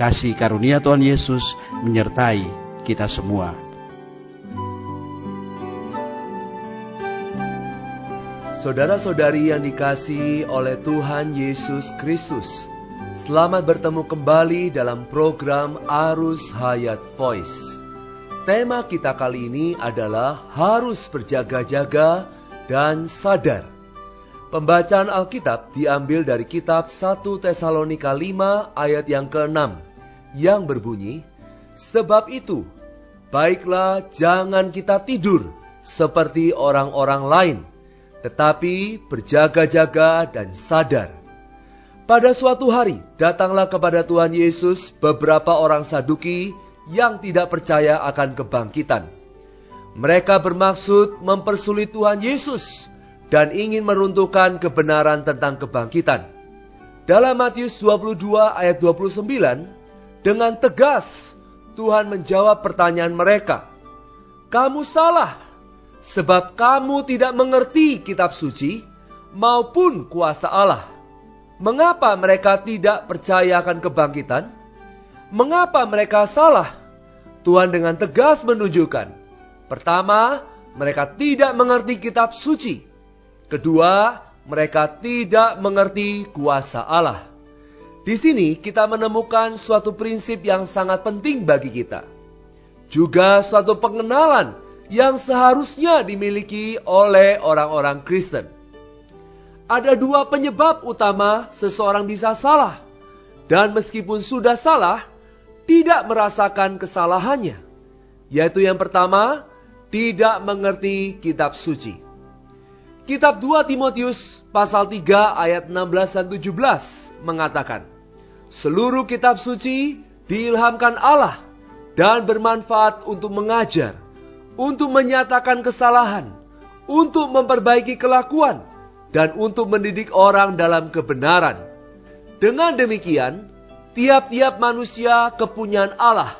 Kasih karunia Tuhan Yesus menyertai kita semua. Saudara-saudari yang dikasihi oleh Tuhan Yesus Kristus, selamat bertemu kembali dalam program Arus Hayat Voice. Tema kita kali ini adalah harus berjaga-jaga dan sadar. Pembacaan Alkitab diambil dari kitab 1 Tesalonika 5 ayat yang ke-6 yang berbunyi, Sebab itu, baiklah jangan kita tidur seperti orang-orang lain, tetapi berjaga-jaga dan sadar. Pada suatu hari datanglah kepada Tuhan Yesus beberapa orang Saduki yang tidak percaya akan kebangkitan. Mereka bermaksud mempersulit Tuhan Yesus dan ingin meruntuhkan kebenaran tentang kebangkitan. Dalam Matius 22 ayat 29, dengan tegas Tuhan menjawab pertanyaan mereka. Kamu salah, sebab kamu tidak mengerti kitab suci maupun kuasa Allah. Mengapa mereka tidak percaya akan kebangkitan? Mengapa mereka salah? Tuhan dengan tegas menunjukkan. Pertama, mereka tidak mengerti kitab suci. Kedua, mereka tidak mengerti kuasa Allah. Di sini kita menemukan suatu prinsip yang sangat penting bagi kita. Juga suatu pengenalan yang seharusnya dimiliki oleh orang-orang Kristen. Ada dua penyebab utama seseorang bisa salah, dan meskipun sudah salah, tidak merasakan kesalahannya, yaitu yang pertama, tidak mengerti kitab suci. Kitab 2 Timotius pasal 3 ayat 16 dan 17 mengatakan, Seluruh kitab suci diilhamkan Allah dan bermanfaat untuk mengajar, untuk menyatakan kesalahan, untuk memperbaiki kelakuan, dan untuk mendidik orang dalam kebenaran. Dengan demikian, tiap-tiap manusia kepunyaan Allah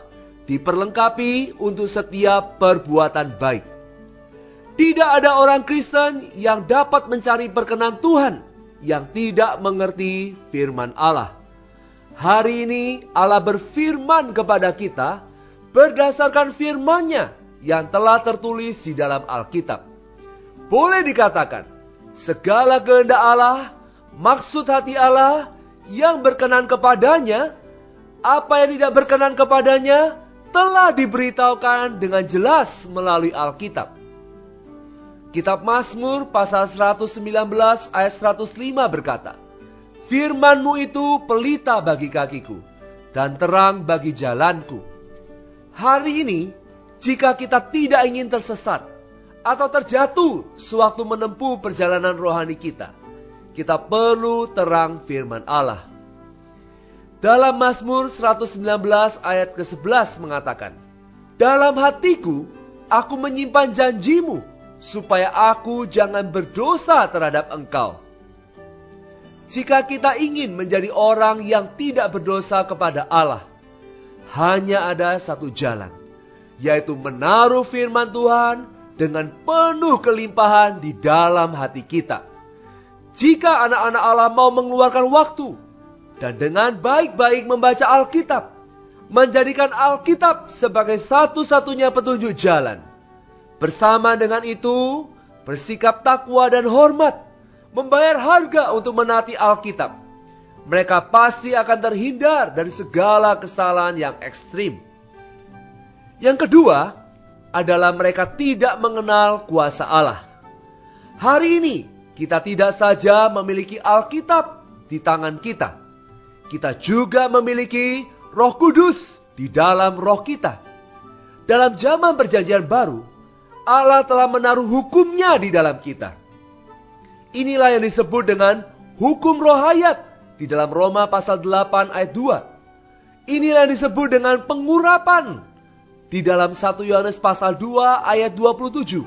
diperlengkapi untuk setiap perbuatan baik. Tidak ada orang Kristen yang dapat mencari perkenan Tuhan yang tidak mengerti firman Allah. Hari ini Allah berfirman kepada kita berdasarkan firman-Nya yang telah tertulis di dalam Alkitab. Boleh dikatakan, segala kehendak Allah, maksud hati Allah yang berkenan kepadanya, apa yang tidak berkenan kepadanya telah diberitahukan dengan jelas melalui Alkitab. Kitab Mazmur pasal 119 ayat 105 berkata, Firmanmu itu pelita bagi kakiku dan terang bagi jalanku. Hari ini, jika kita tidak ingin tersesat atau terjatuh sewaktu menempuh perjalanan rohani kita, kita perlu terang firman Allah. Dalam Mazmur 119 ayat ke-11 mengatakan, Dalam hatiku aku menyimpan janjimu, supaya aku jangan berdosa terhadap engkau. Jika kita ingin menjadi orang yang tidak berdosa kepada Allah, hanya ada satu jalan, yaitu menaruh firman Tuhan dengan penuh kelimpahan di dalam hati kita. Jika anak-anak Allah mau mengeluarkan waktu dan dengan baik-baik membaca Alkitab, menjadikan Alkitab sebagai satu-satunya petunjuk jalan. Bersama dengan itu, bersikap takwa dan hormat membayar harga untuk menaati Alkitab, mereka pasti akan terhindar dari segala kesalahan yang ekstrim. Yang kedua adalah mereka tidak mengenal kuasa Allah. Hari ini kita tidak saja memiliki Alkitab di tangan kita, kita juga memiliki Roh Kudus di dalam roh kita. Dalam zaman Perjanjian Baru, Allah telah menaruh hukumnya di dalam kita. Inilah yang disebut dengan hukum roh hayat di dalam Roma pasal 8 ayat 2. Inilah yang disebut dengan pengurapan. Di dalam 1 Yohanes pasal 2 ayat 27.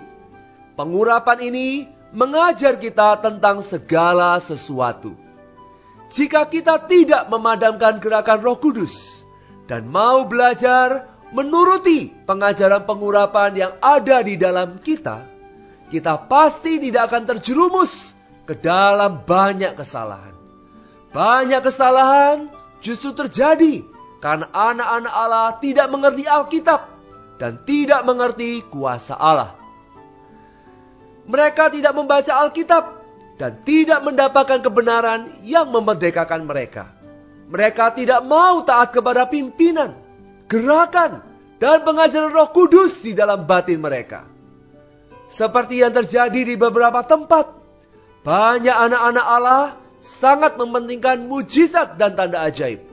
Pengurapan ini mengajar kita tentang segala sesuatu. Jika kita tidak memadamkan gerakan Roh Kudus dan mau belajar menuruti pengajaran pengurapan yang ada di dalam kita, kita pasti tidak akan terjerumus ke dalam banyak kesalahan. Banyak kesalahan justru terjadi karena anak-anak Allah tidak mengerti Alkitab dan tidak mengerti kuasa Allah. Mereka tidak membaca Alkitab dan tidak mendapatkan kebenaran yang memerdekakan mereka. Mereka tidak mau taat kepada pimpinan, gerakan, dan pengajaran Roh Kudus di dalam batin mereka. Seperti yang terjadi di beberapa tempat, banyak anak-anak Allah sangat mementingkan mujizat dan tanda ajaib,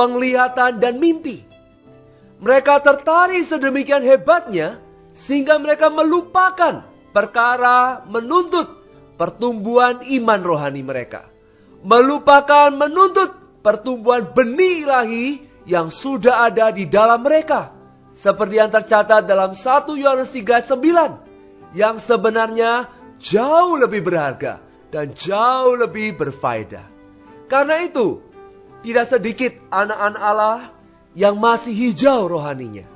penglihatan dan mimpi. Mereka tertarik sedemikian hebatnya sehingga mereka melupakan perkara menuntut pertumbuhan iman rohani mereka. Melupakan menuntut pertumbuhan benih ilahi yang sudah ada di dalam mereka. Seperti yang tercatat dalam 1 Yohanes 3:9 yang sebenarnya jauh lebih berharga dan jauh lebih berfaedah. Karena itu, tidak sedikit anak-anak Allah yang masih hijau rohaninya.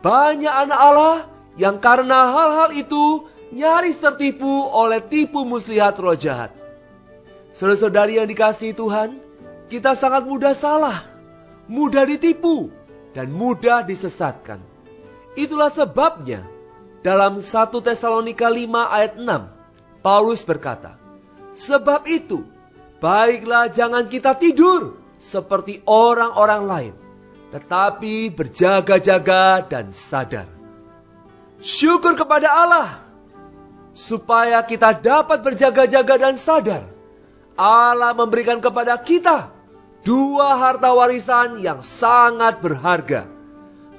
Banyak anak Allah yang karena hal-hal itu nyaris tertipu oleh tipu muslihat roh jahat. Saudara-saudari yang dikasihi Tuhan, kita sangat mudah salah, mudah ditipu, dan mudah disesatkan. Itulah sebabnya dalam 1 Tesalonika 5 ayat 6, Paulus berkata, Sebab itu, baiklah jangan kita tidur seperti orang-orang lain, tetapi berjaga-jaga dan sadar. Syukur kepada Allah, supaya kita dapat berjaga-jaga dan sadar. Allah memberikan kepada kita dua harta warisan yang sangat berharga.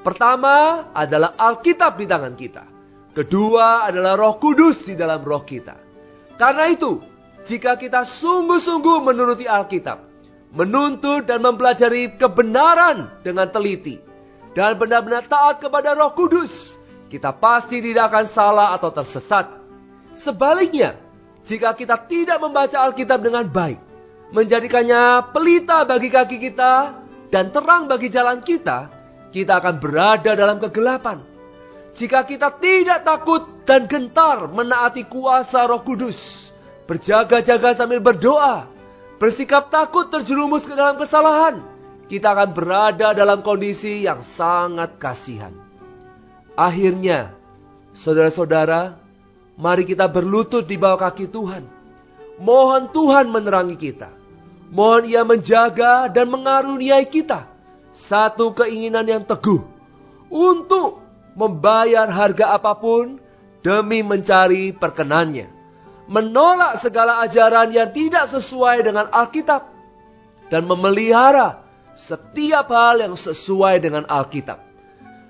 Pertama adalah Alkitab di tangan kita. Kedua adalah roh kudus di dalam roh kita. Karena itu, jika kita sungguh-sungguh menuruti Alkitab, menuntut dan mempelajari kebenaran dengan teliti, dan benar-benar taat kepada roh kudus, kita pasti tidak akan salah atau tersesat. Sebaliknya, jika kita tidak membaca Alkitab dengan baik, menjadikannya pelita bagi kaki kita dan terang bagi jalan kita, kita akan berada dalam kegelapan jika kita tidak takut dan gentar menaati kuasa Roh Kudus, berjaga-jaga sambil berdoa, bersikap takut terjerumus ke dalam kesalahan, kita akan berada dalam kondisi yang sangat kasihan. Akhirnya, saudara-saudara, mari kita berlutut di bawah kaki Tuhan. Mohon Tuhan menerangi kita. Mohon Ia menjaga dan mengaruniai kita satu keinginan yang teguh untuk membayar harga apa pun demi mencari perkenannya. Menolak segala ajaran yang tidak sesuai dengan Alkitab. Dan memelihara setiap hal yang sesuai dengan Alkitab.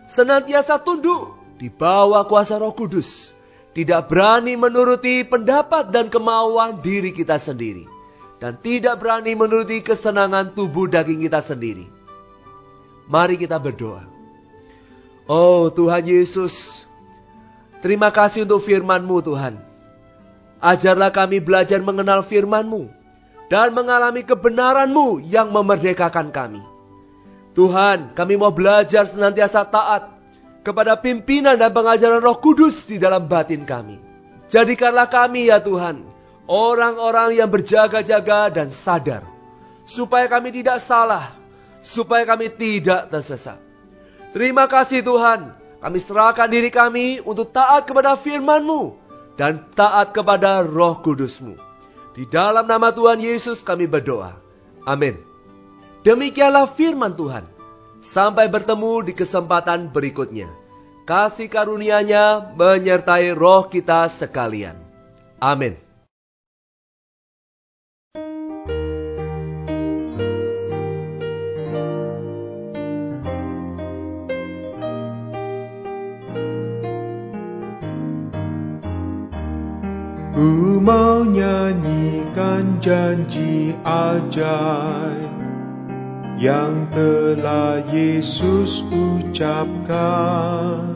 Senantiasa tunduk di bawah kuasa roh kudus. Tidak berani menuruti pendapat dan kemauan diri kita sendiri. Dan tidak berani menuruti kesenangan tubuh daging kita sendiri. Mari kita berdoa. Oh Tuhan Yesus, terima kasih untuk firman-Mu Tuhan. Ajarlah kami belajar mengenal firman-Mu dan mengalami kebenaran-Mu yang memerdekakan kami. Tuhan, kami mau belajar senantiasa taat kepada pimpinan dan pengajaran Roh Kudus di dalam batin kami. Jadikanlah kami ya Tuhan, orang-orang yang berjaga-jaga dan sadar, supaya kami tidak salah, supaya kami tidak tersesat. Terima kasih Tuhan, kami serahkan diri kami untuk taat kepada firman-Mu dan taat kepada roh kudus-Mu. Di dalam nama Tuhan Yesus kami berdoa. Amin. Demikianlah firman Tuhan. Sampai bertemu di kesempatan berikutnya. Kasih karunia-Nya menyertai roh kita sekalian. Amin. Mau nyanyikan janji ajaib yang telah Yesus ucapkan.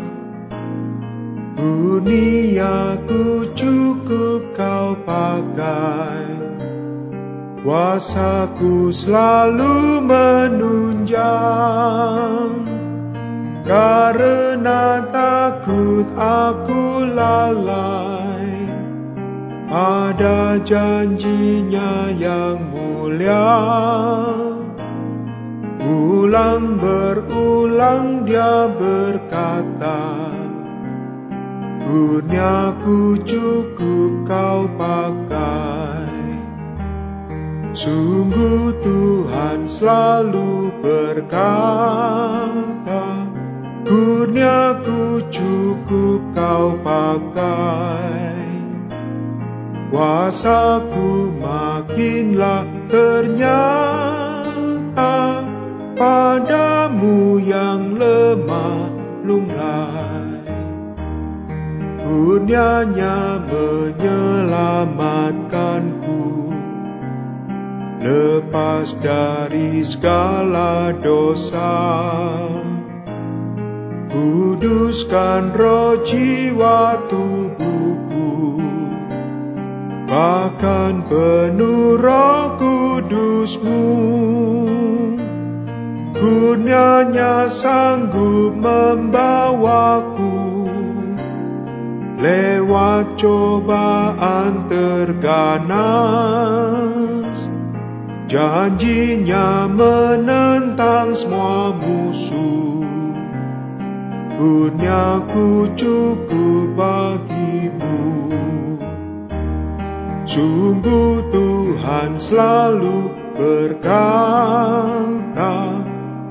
Duniaku cukup kau pakai, kuasaku selalu menunjang. Karena takut aku lalai Pada janjinya yang mulia. Ulang berulang dia berkata Kurniaku cukup kau pakai. Sungguh Tuhan selalu berkata Kurniaku cukup kau pakai Kuasaku makinlah ternyata Padamu yang lemah lunglai. Kurnianya menyelamatkanku. Lepas dari segala dosa Kuduskan roh jiwa tubuhku Bahkan penuh roh kudusmu. Kurnianya sanggup membawaku Lewat cobaan terganas. Janjinya menentang semua musuh. Kurniaku cukup bagimu Sungguh Tuhan selalu berkata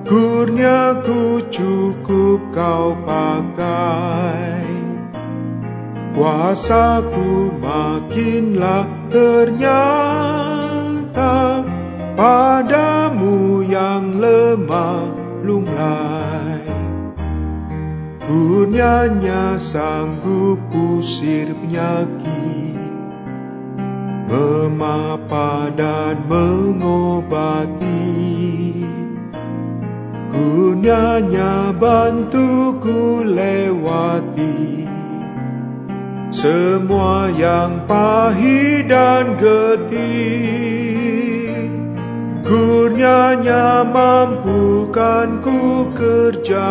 Kurniaku cukup kau pakai. Kuasaku makinlah ternyata Padamu yang lemah lunglai Kurnianya sanggup usir penyakit Memapa dan mengobati? Kurnianya bantuku lewati. Semua yang pahit dan getih Kurnianya mampukan ku kerja.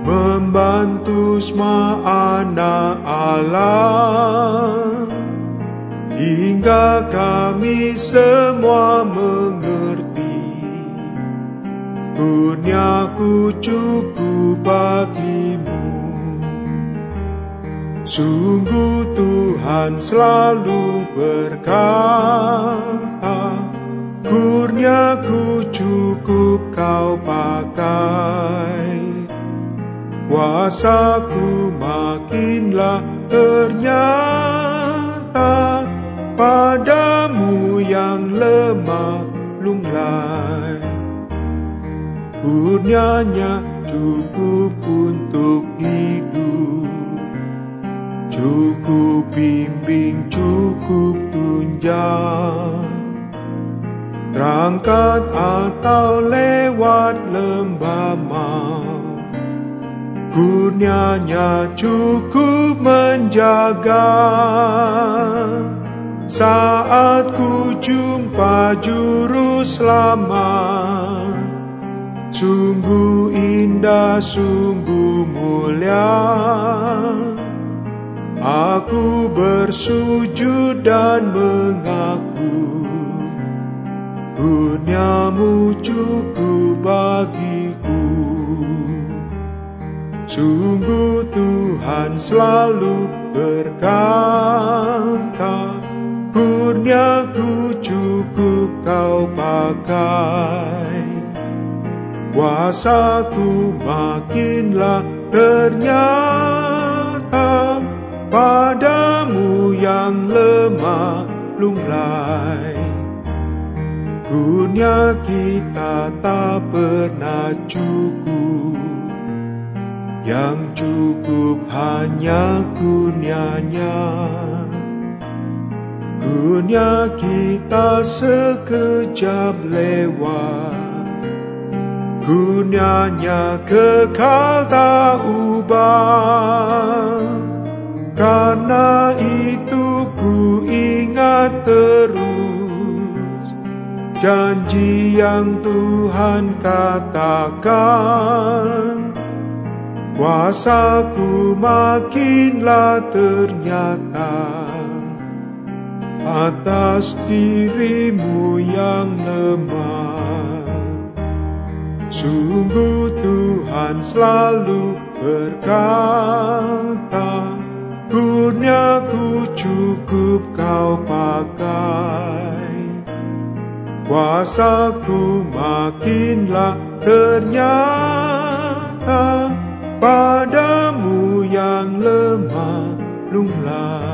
Membantu semua anak Allah hingga kami semua mengerti kurniaku cukup bagimu. Sungguh Tuhan selalu berkata kurniaku cukup kau pakai. Kuasaku makinlah ternyata padamu yang lemah lunglai. Kurnianya cukup untuk hidup, cukup bimbing, cukup tunjang. Rangkat atau lewat lembah mau Kurnianya cukup menjaga Saat ku jumpa juru selamat Sungguh indah, sungguh mulia. Aku bersujud dan mengaku Kurniamu cukup bagiku. Sungguh Tuhan selalu berkata, Kurniaku cukup kau pakai. Kuasaku makinlah ternyata padamu yang lemah lunglai. Kurnia kita tak pernah cukup yang cukup hanya kurnianya Dunia kita sekejap lewat. Kurnianya kekal tak ubah. Karena itu ku ingat terus Janji yang Tuhan katakan. Kuasaku makinlah ternyata atas dirimu yang lemah. Sungguh Tuhan selalu berkata, Kurniaku cukup kau pakai. Kuasaku makinlah ternyata padamu yang lemah lunglai.